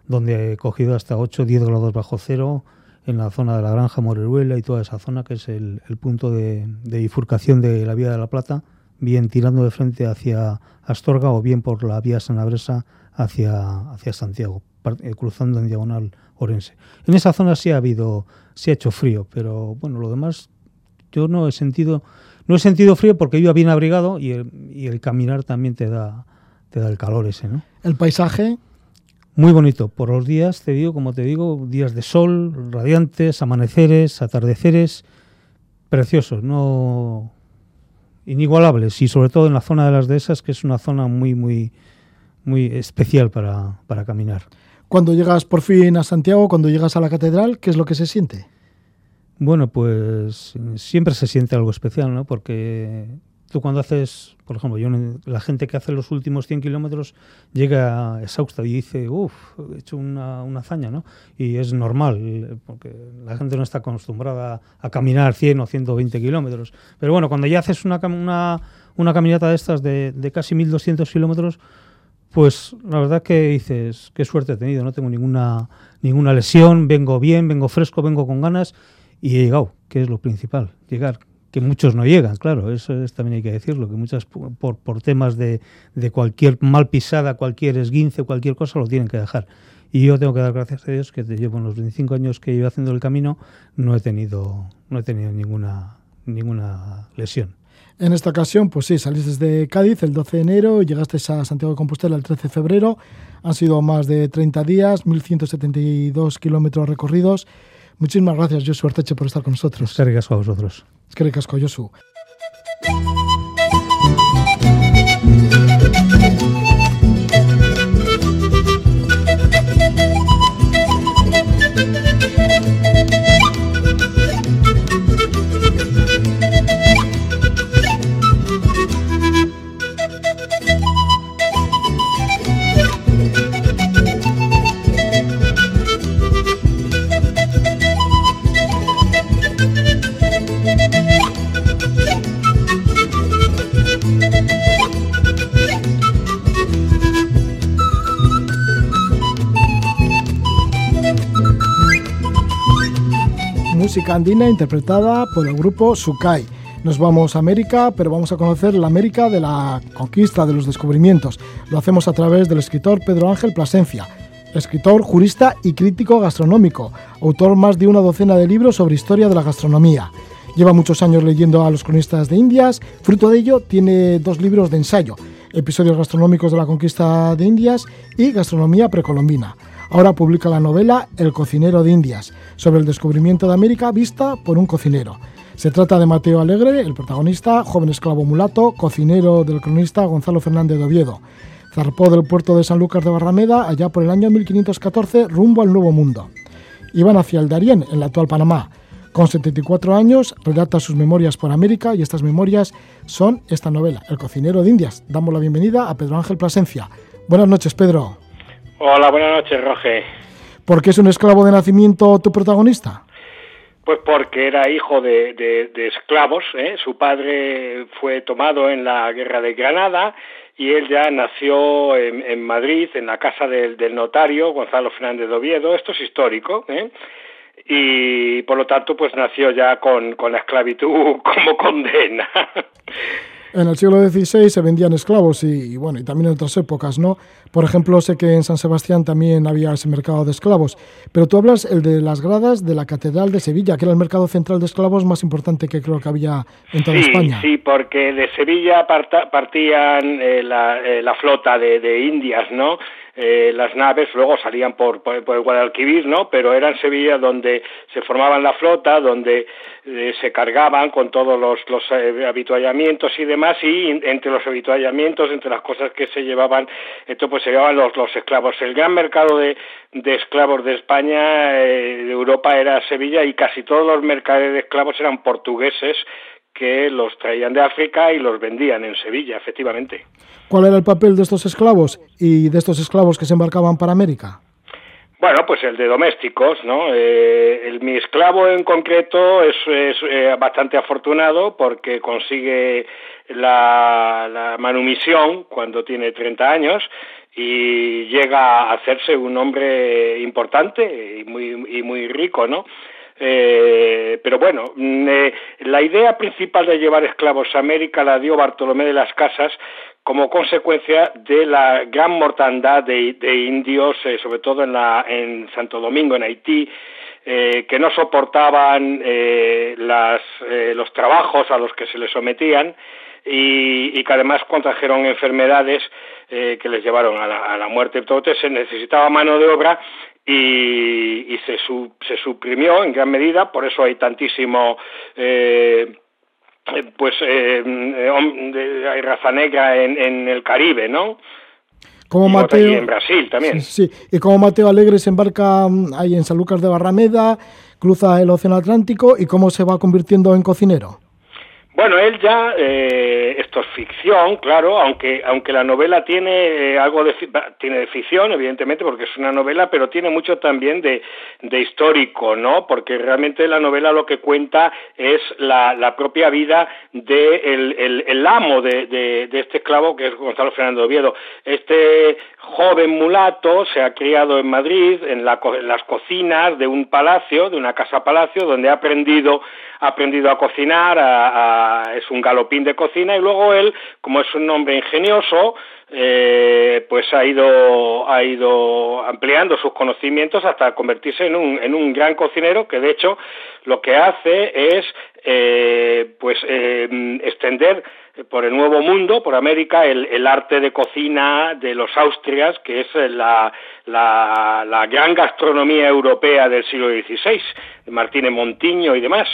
donde he cogido hasta 8 10 grados bajo cero, en la zona de la Granja Moreruela y toda esa zona, que es el, el punto de, de bifurcación de la Vía de la Plata, bien tirando de frente hacia Astorga o bien por la Vía Sanabresa hacia, hacia Santiago, eh, cruzando en diagonal Orense. En esa zona sí ha habido, sí ha hecho frío, pero bueno, lo demás yo no he sentido, no he sentido frío porque iba bien abrigado y el, y el caminar también te da, te da el calor ese, ¿no? El paisaje, Muy bonito. Por los días, te digo, como te digo, días de sol, radiantes, amaneceres, atardeceres, preciosos, no inigualables. Y sobre todo en la zona de las dehesas, que es una zona muy, muy, muy especial para, para caminar. cuando llegas por fin a Santiago, cuando llegas a la catedral, ¿qué es lo que se siente? Bueno, pues siempre se siente algo especial, ¿no? Porque tú cuando haces, por ejemplo, yo, la gente que hace los últimos 100 kilómetros llega exhausta y dice, uff, he hecho una, hazaña, ¿no? Y es normal, porque la gente no está acostumbrada a caminar 100 o 120 kilómetros. Pero bueno, cuando ya haces una, una caminata de estas de, de casi 1200 kilómetros, pues la verdad que dices, qué suerte he tenido, no tengo ninguna, ninguna lesión, vengo bien, vengo fresco, vengo con ganas y he llegado, que es lo principal, llegar. Que muchos no llegan, claro, eso es, también hay que decirlo, que muchas por, por temas de, de cualquier mal pisada, cualquier esguince, cualquier cosa, lo tienen que dejar. Y yo tengo que dar gracias a Dios que te llevo en los 25 años que llevo haciendo el camino, no he tenido, no he tenido ninguna, ninguna lesión. En esta ocasión, pues sí, saliste desde Cádiz el 12 de enero y llegaste a Santiago de Compostela el 13 de febrero. Han sido más de 30 días, 1.172 kilómetros recorridos. Muchísimas gracias, Josu Arteche, por estar con nosotros. Eskerrik asko a vosotros. Es que casco, Josu. Música andina interpretada por el grupo Sukai. Nos vamos a América, pero vamos a conocer la América de la conquista, de los descubrimientos. Lo hacemos a través del escritor Pedro Ángel Plasencia, escritor, jurista y crítico gastronómico, autor más de una docena de libros sobre historia de la gastronomía. Lleva muchos años leyendo a los cronistas de Indias, fruto de ello tiene dos libros de ensayo, episodios gastronómicos de la conquista de Indias y gastronomía precolombina. Ahora publica la novela El cocinero de Indias, sobre el descubrimiento de América vista por un cocinero. Se trata de Mateo Alegre, el protagonista, joven esclavo mulato, cocinero del cronista Gonzalo Fernández de Oviedo. Zarpó del puerto de San Lucas de Barrameda allá por el año 1514 rumbo al Nuevo Mundo. Iban hacia el Darién, en la actual Panamá. Con 74 años, relata sus memorias por América y estas memorias son esta novela, El cocinero de Indias. Damos la bienvenida a Pedro Ángel Plasencia. Buenas noches, Pedro. Hola, buenas noches, Roge. ¿Por qué es un esclavo de nacimiento tu protagonista? Pues porque era hijo de, de, de esclavos, ¿eh? su padre fue tomado en la guerra de Granada y él ya nació en, en Madrid, en la casa del, del, notario Gonzalo Fernández de Oviedo, esto es histórico, ¿eh? y por lo tanto pues nació ya con, con la esclavitud [laughs] como condena. En el siglo XVI se vendían esclavos y, bueno, y también en otras épocas, ¿no? Por ejemplo, sé que en San Sebastián también había ese mercado de esclavos. Pero tú hablas el de las gradas de la Catedral de Sevilla, que era el mercado central de esclavos más importante que creo que había en toda España. Sí, porque de Sevilla partían eh, eh, la, flota de, de Indias, ¿no? Eh, las naves luego salían por, por, el Guadalquivir, ¿no? Pero era en Sevilla donde se formaban la flota, donde eh, se cargaban con todos los, los eh, habituallamientos y demás, y entre los habituallamientos, entre las cosas que se llevaban, esto pues se llevaban los, los esclavos. El gran mercado de, de esclavos de España, de Europa, era Sevilla, y casi todos los mercaderes de esclavos eran portugueses, que los traían de África y los vendían en Sevilla, efectivamente. ¿Cuál era el papel de estos esclavos y de estos esclavos que se embarcaban para América? Bueno, pues el de domésticos, ¿no? Eh, el, mi esclavo en concreto es, eh, bastante afortunado porque consigue la, la, manumisión cuando tiene 30 años y llega a hacerse un hombre importante y muy, y muy rico, ¿no? Eh, pero bueno, mm, eh, la idea principal de llevar esclavos a América la dio Bartolomé de las Casas como consecuencia de la gran mortandad de, indios, eh, sobre todo en, la, en Santo Domingo, en Haití, que no soportaban las, los trabajos a los que se les sometían y, y que además contrajeron enfermedades que les llevaron a la, a la muerte. Entonces se necesitaba mano de obra y, se, se suprimió en gran medida, por eso hay tantísimo eh, pues eh, hay raza negra en, en, el Caribe, ¿no? Como Mateo, y en Brasil también. Sí, y como Mateo Alegre se embarca mm, ahí en San Lucas de Barrameda, cruza el Océano Atlántico y cómo se va convirtiendo en cocinero. Bueno, él ya, eh, esto es ficción, claro, aunque, aunque la novela tiene eh, algo de, tiene de ficción, evidentemente, porque es una novela, pero tiene mucho también de, de histórico, ¿no? Porque realmente la novela lo que cuenta es la, la propia vida de el, el, amo de, de, este esclavo, que es Gonzalo Fernando Oviedo. Este joven mulato se ha criado en Madrid, en, la, en las cocinas de un palacio, de una casa palacio, donde ha aprendido, ha aprendido a cocinar, es un galopín de cocina y luego él, como es un hombre ingenioso, eh, pues ha ido, ha ido ampliando sus conocimientos hasta convertirse en un, en un gran cocinero que de hecho lo que hace es eh, pues eh, extender por el Nuevo Mundo, por América, el, el, arte de cocina de los Austrias, que es la, la, la gran gastronomía europea del siglo XVI, de Martínez Montiño y demás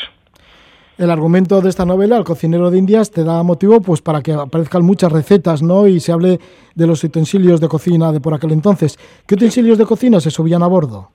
el argumento de esta novela, El cocinero de Indias, te da motivo pues para que aparezcan muchas recetas, ¿no? Y se hable de los utensilios de cocina de por aquel entonces. ¿Qué utensilios de cocina se subían a bordo?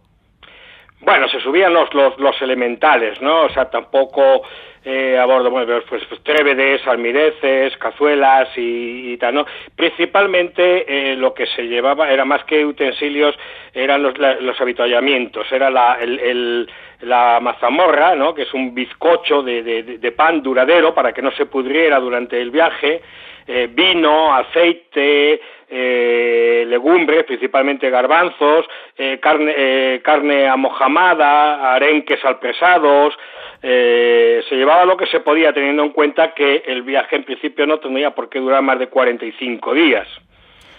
Bueno, se subían los, los, los elementales, ¿no? O sea, tampoco eh, a bordo, bueno, pues, pues trévedes, almireces, cazuelas y, tal, ¿no? Principalmente eh, lo que se llevaba era más que utensilios, eran los, los habituallamientos, era la, el, la mazamorra, ¿no? Que es un bizcocho de, de, de pan duradero para que no se pudriera durante el viaje, eh, vino, aceite, eh, legumbres, principalmente garbanzos, eh, carne, eh, carne amojamada, arenques alpresados, eh, se llevaba lo que se podía teniendo en cuenta que el viaje en principio no tenía por qué durar más de 45 días.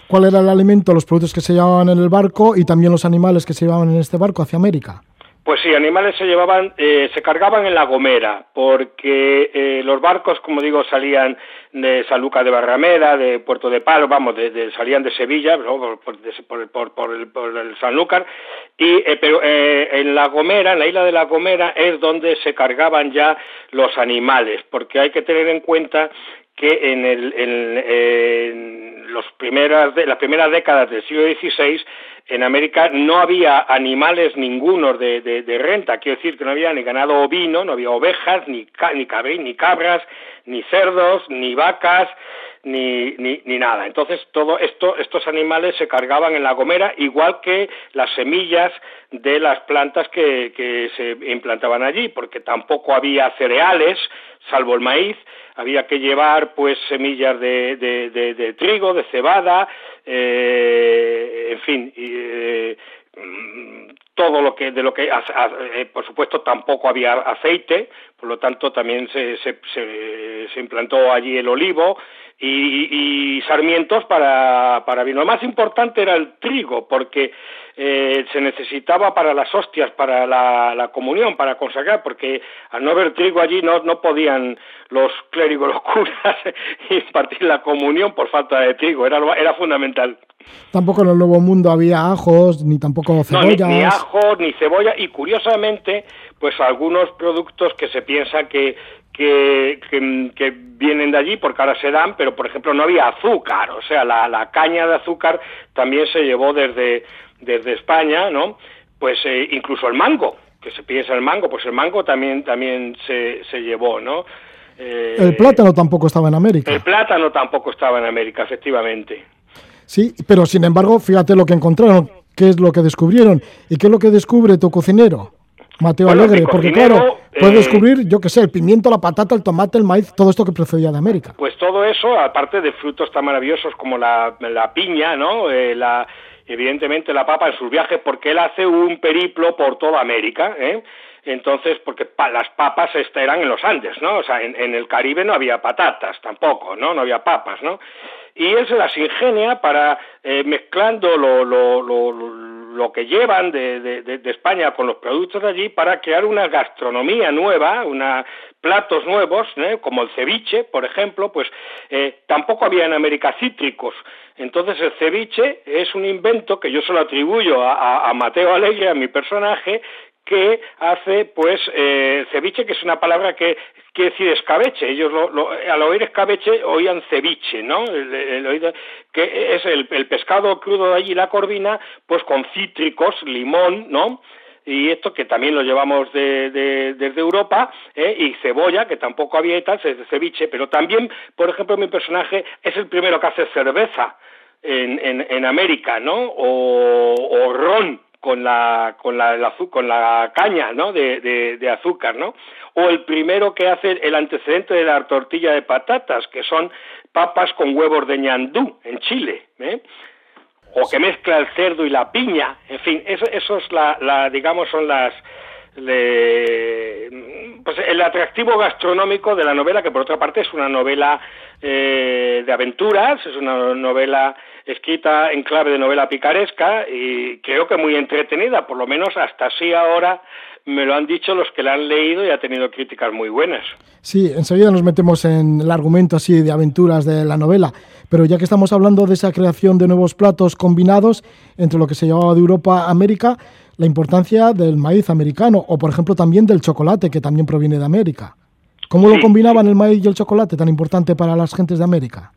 ¿Cuál era el alimento, los productos que se llevaban en el barco y también los animales que se llevaban en este barco hacia América? Pues sí, animales se llevaban, eh, se cargaban en La Gomera, porque eh, los barcos, como digo, salían de San Lucas de Barrameda, de Puerto de Palo, vamos, de, salían de Sevilla, por, el, por, el, Sanlúcar, y, eh, pero en La Gomera, en la isla de La Gomera, es donde se cargaban ya los animales, porque hay que tener en cuenta que en, en los primeras, las primeras décadas del siglo XVI en América no había animales ningunos de, renta, quiero decir que no había ni ganado ovino, no había ovejas, ni, ni, ni cabras, ni cerdos, ni vacas, ni, ni, ni, nada. Entonces, todo esto, estos animales se cargaban en la gomera, igual que las semillas de las plantas que, que se implantaban allí, porque tampoco había cereales, salvo el maíz, había que llevar pues semillas de, de, de, trigo, de cebada, eh, en fin, eh, todo lo que de lo que eh, por supuesto tampoco había aceite, por lo tanto también se, se, se, se implantó allí el olivo y, sarmientos para, para vino. Lo más importante era el trigo, porque eh, se necesitaba para las hostias, para la, comunión, para consagrar, porque al no haber trigo allí no, no podían los clérigos, [laughs] los curas, [laughs] impartir la comunión por falta de trigo, era, era fundamental. Tampoco en el Nuevo Mundo había ajos, ni tampoco cebollas. ni, ni ajos, ni cebolla, y curiosamente, pues algunos productos que se piensa que, que, que, vienen de allí porque ahora se dan, pero por ejemplo no había azúcar, o sea, la, la caña de azúcar también se llevó desde, desde España, ¿no? Pues eh, incluso el mango, que se piensa el mango, pues el mango también, también se, se llevó, ¿no? Eh, el plátano tampoco estaba en América. El plátano tampoco estaba en América, efectivamente. Sí, pero sin embargo, fíjate lo que encontraron, qué es lo que descubrieron y qué es lo que descubre tu cocinero. Mateo Alegre, porque claro, puedes eh, descubrir, yo qué sé, el pimiento, la patata, el tomate, el maíz, todo esto que procedía de América. Pues todo eso, aparte de frutos tan maravillosos como la, la piña, ¿no? Eh, la, evidentemente la papa en sus viajes, porque él hace un periplo por toda América, ¿eh? Entonces, porque las papas eran en los Andes, ¿no? O sea, en, en, el Caribe no había patatas tampoco, ¿no? No había papas, ¿no? Y él se las ingenia para, mezclando lo, lo, lo lo que llevan de, de, España con los productos de allí para crear una gastronomía nueva, una platos nuevos, ¿eh? como el ceviche, por ejemplo, pues eh, tampoco había en América cítricos. Entonces el ceviche es un invento que yo se lo atribuyo a, a Mateo Alegre, a mi personaje, que hace, pues, eh, ceviche, que es una palabra que quiere decir escabeche. Ellos lo, al oír escabeche oían ceviche, ¿no? que es el, pescado crudo de allí, la corvina, pues con cítricos, limón, ¿no? y esto que también lo llevamos de, desde Europa, ¿eh? y cebolla, que tampoco había y tal, ceviche, pero también, por ejemplo, mi personaje es el primero que hace cerveza en, en, en América, ¿no? O, o ron, con la con la, con la caña ¿no? de, de, azúcar no o el primero que hace el antecedente de la tortilla de patatas que son papas con huevos de ñandú en Chile ¿eh? o que mezcla el cerdo y la piña en fin eso, eso es la, digamos son las pues el atractivo gastronómico de la novela, que por otra parte es una novela eh, de aventuras, es una novela escrita en clave de novela picaresca y creo que muy entretenida, por lo menos hasta así ahora me lo han dicho los que la han leído y ha tenido críticas muy buenas. Sí, enseguida nos metemos en el argumento así de aventuras de la novela, pero ya que estamos hablando de esa creación de nuevos platos combinados entre lo que se llevaba de Europa a América, la importancia del maíz americano o, por ejemplo, también del chocolate, que también proviene de América. ¿Cómo lo combinaban el maíz y el chocolate, tan importante para las gentes de América?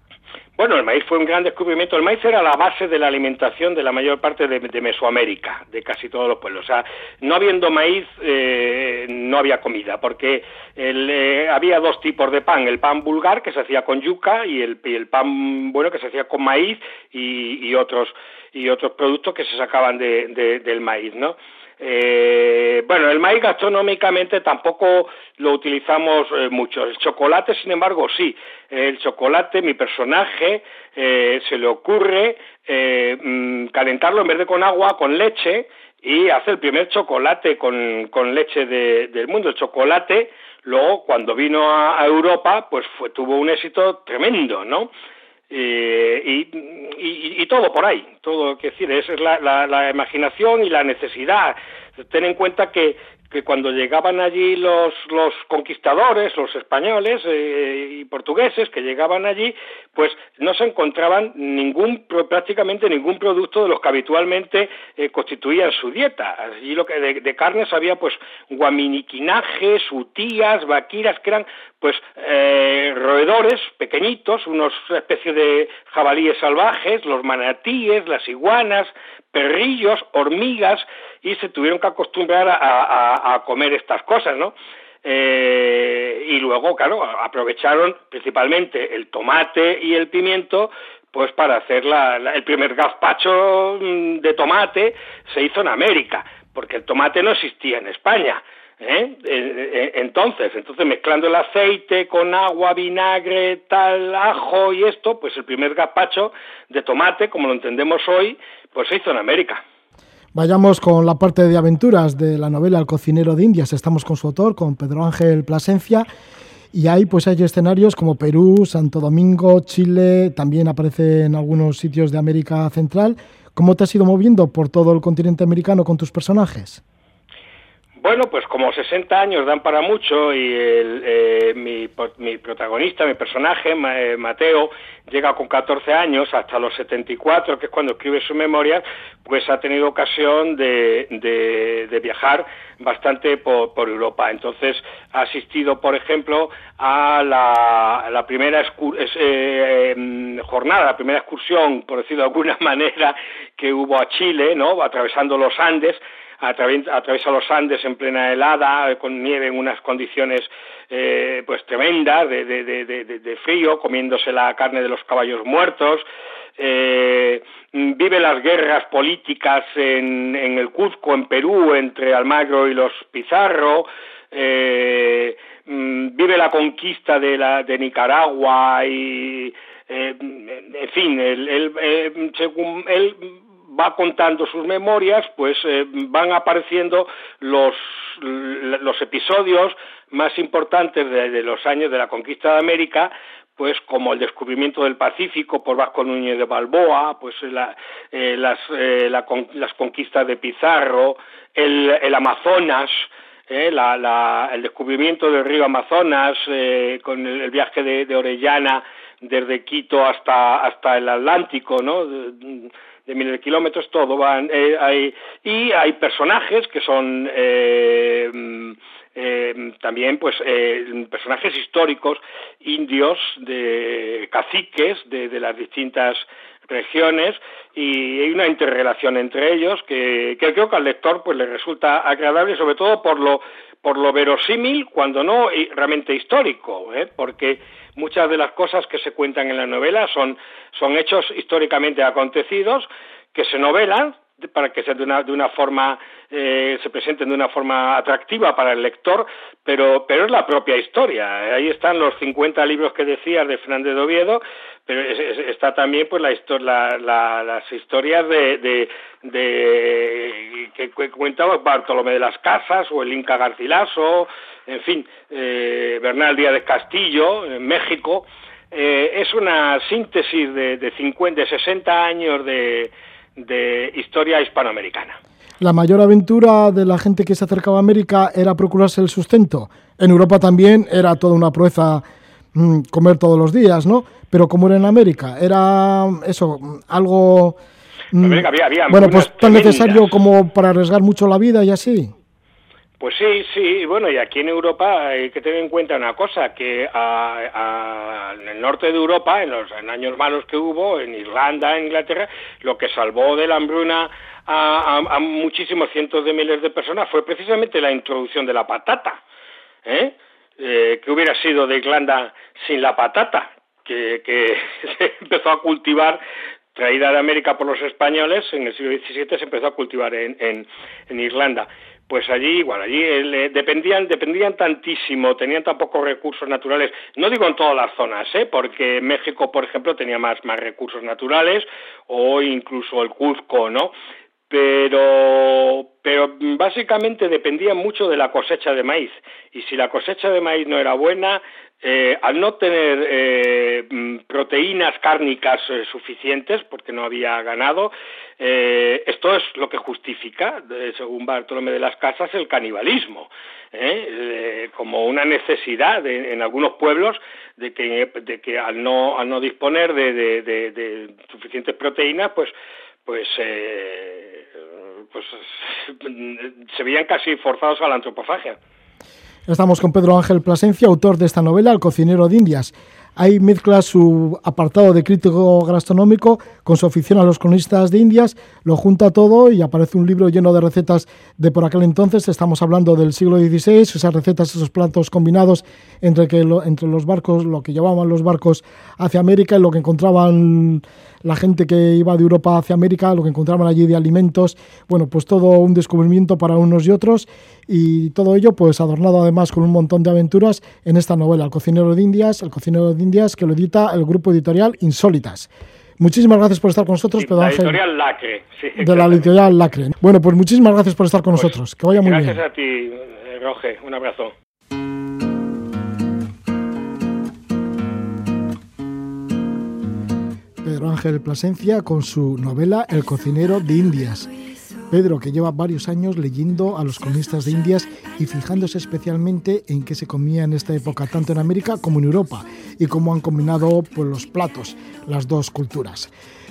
Bueno, el maíz fue un gran descubrimiento. El maíz era la base de la alimentación de la mayor parte de, Mesoamérica, de casi todos los pueblos. O sea, no habiendo maíz, eh, no había comida, porque eh, había dos tipos de pan: el pan vulgar que se hacía con yuca y el, pan bueno que se hacía con maíz y, otros y otros productos que se sacaban del maíz, ¿no? Eh, bueno, el maíz gastronómicamente tampoco lo utilizamos eh, mucho. El chocolate, sin embargo, sí. El chocolate, mi personaje, eh, se le ocurre mm, calentarlo en vez de con agua, con leche, y hace el primer chocolate con, con leche de, del mundo. El chocolate, luego, cuando vino a, Europa, pues tuvo un éxito tremendo, ¿no? Eh, y, y, todo por ahí, todo, que decir, es la, la, la imaginación y la necesidad. Ten en cuenta que que cuando llegaban allí los, los conquistadores, los españoles eh, y portugueses que llegaban allí, pues no se encontraban ningún, prácticamente ningún producto de los que habitualmente eh, constituían su dieta. Allí lo que de, carnes había pues guaminiquinajes, utías, vaquiras, que eran pues eh, roedores pequeñitos, unos especies de jabalíes salvajes, los manatíes, las iguanas, perrillos, hormigas, y se tuvieron que acostumbrar a, comer estas cosas, ¿no? Eh, y luego, claro, aprovecharon principalmente el tomate y el pimiento pues para hacer la, el primer gazpacho mm, de tomate se hizo en América, porque el tomate no existía en España. ¿eh? Entonces, entonces mezclando el aceite con agua, vinagre, tal, ajo y esto, pues el primer gazpacho de tomate, como lo entendemos hoy, pues se hizo en América. Vayamos con la parte de aventuras de la novela El cocinero de Indias. Estamos con su autor, con Pedro Ángel Plasencia. Y ahí pues hay escenarios como Perú, Santo Domingo, Chile, también aparece en algunos sitios de América Central. ¿Cómo te has ido moviendo por todo el continente americano con tus personajes? Bueno, pues como 60 años dan para mucho y eh, mi, protagonista, mi personaje, eh, Mateo, llega con 14 años hasta los 74, que es cuando escribe su memoria, pues ha tenido ocasión de, viajar bastante por, Europa. Entonces ha asistido, por ejemplo, a la, la primera eh, em, jornada, la primera excursión, por decirlo de alguna [laughs] manera, que hubo a Chile, ¿no? atravesando los Andes, atraviesa los Andes en plena helada, con nieve en unas condiciones eh, pues tremendas de, de, de, de, frío, comiéndose la carne de los caballos muertos, eh, vive las guerras políticas en, en, el Cuzco, en Perú, entre Almagro y los Pizarro, eh, mm, vive la conquista de, la, de Nicaragua y, en fin, él, él, eh, según él va contando sus memorias, pues eh, van apareciendo los, los episodios más importantes de, los años de la conquista de América, pues como el descubrimiento del Pacífico por Vasco Núñez de Balboa, pues la, eh, las, eh, las conquistas de Pizarro, el, el Amazonas, el descubrimiento del río Amazonas con el, viaje de, de, Orellana desde Quito hasta, hasta el Atlántico, ¿no? De miles de kilómetros, todo van, eh, y hay personajes que son eh, eh, también pues personajes históricos indios de caciques de, las distintas regiones y hay una interrelación entre ellos que, creo que al lector pues le resulta agradable sobre todo por lo por lo verosímil cuando no realmente histórico ¿eh? porque muchas de las cosas que se cuentan en la novela son, son hechos históricamente acontecidos que se novelan para que de una, de una forma eh, se presenten de una forma atractiva para el lector, pero, pero es la propia historia. Ahí están los 50 libros que decías de Fernández de Oviedo, pero está también pues la, la, las historias de, de, que, comentaba Bartolomé de las Casas o el Inca Garcilaso, en fin, eh, Bernal Díaz de Castillo, en México. Eh, es una síntesis de, de, 50, de 60 años de, de historia hispanoamericana. La mayor aventura de la gente que se acercaba a América era procurarse el sustento. En Europa también era toda una proeza mm, comer todos los días, ¿no? Pero como era en América, era eso, algo... Mm, había, había bueno, pues tan necesario como para arriesgar mucho la vida y así. Pues sí, sí, bueno, y aquí en Europa hay que tener en cuenta una cosa, que en el norte de Europa, en los años malos que hubo, en Irlanda, en Inglaterra, lo que salvó de la hambruna a, muchísimos cientos de miles de personas fue precisamente la introducción de la patata, ¿eh? Eh, que hubiera sido de Irlanda sin la patata, que, [laughs] se empezó a cultivar traída de América por los españoles, en el siglo XVII se empezó a cultivar en, en, Irlanda pues allí igual, allí eh, dependían, dependían tantísimo, tenían tan pocos recursos naturales, no digo en todas las zonas, ¿eh? porque México, por ejemplo, tenía más, más recursos naturales, o incluso el Cuzco, ¿no? Pero, pero básicamente dependían mucho de la cosecha de maíz, y si la cosecha de maíz no era buena, eh, al no tener eh, mm, proteínas cárnicas eh, suficientes, porque no había ganado, esto es lo que justifica, según Bartolomé de las Casas, el canibalismo, como una necesidad en algunos pueblos de que, de que al, no, al no disponer de, de suficientes proteínas, pues, pues, pues [laughs] se veían casi forzados a la antropofagia. Estamos con Pedro Ángel Plasencia, autor de esta novela, El cocinero de Indias. Ahí mezcla su apartado de crítico gastronómico con su afición a los cronistas de Indias, lo junta todo y aparece un libro lleno de recetas de por aquel entonces. Estamos hablando del siglo XVI, esas recetas, esos platos combinados entre, que entre los barcos, lo que llevaban los barcos hacia América y lo que encontraban la gente que iba de Europa hacia América, lo que encontraban allí de alimentos. Bueno, pues todo un descubrimiento para unos y otros y todo ello pues adornado además con un montón de aventuras en esta novela, El cocinero de Indias, El cocinero de Indias, que lo edita el grupo editorial Insólitas. Muchísimas gracias por estar con nosotros, Pedro Ángel. La editorial Lacre. de la editorial Lacre. Bueno, pues muchísimas gracias por estar con nosotros. Que vaya muy bien. Gracias a ti, Roge. Un abrazo. Pedro Ángel Plasencia con su novela El cocinero de Indias. Pedro, que lleva varios años leyendo a los cronistas de Indias y fijándose especialmente en qué se comía en esta época, tanto en América como en Europa, y cómo han combinado pues, los platos, las dos culturas.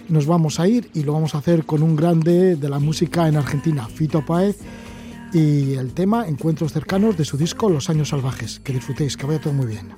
Nos vamos a ir y lo vamos a hacer con un grande de la música en Argentina, Fito Páez, y el tema Encuentros cercanos de su disco Los años salvajes. Que disfrutéis, que vaya todo muy bien.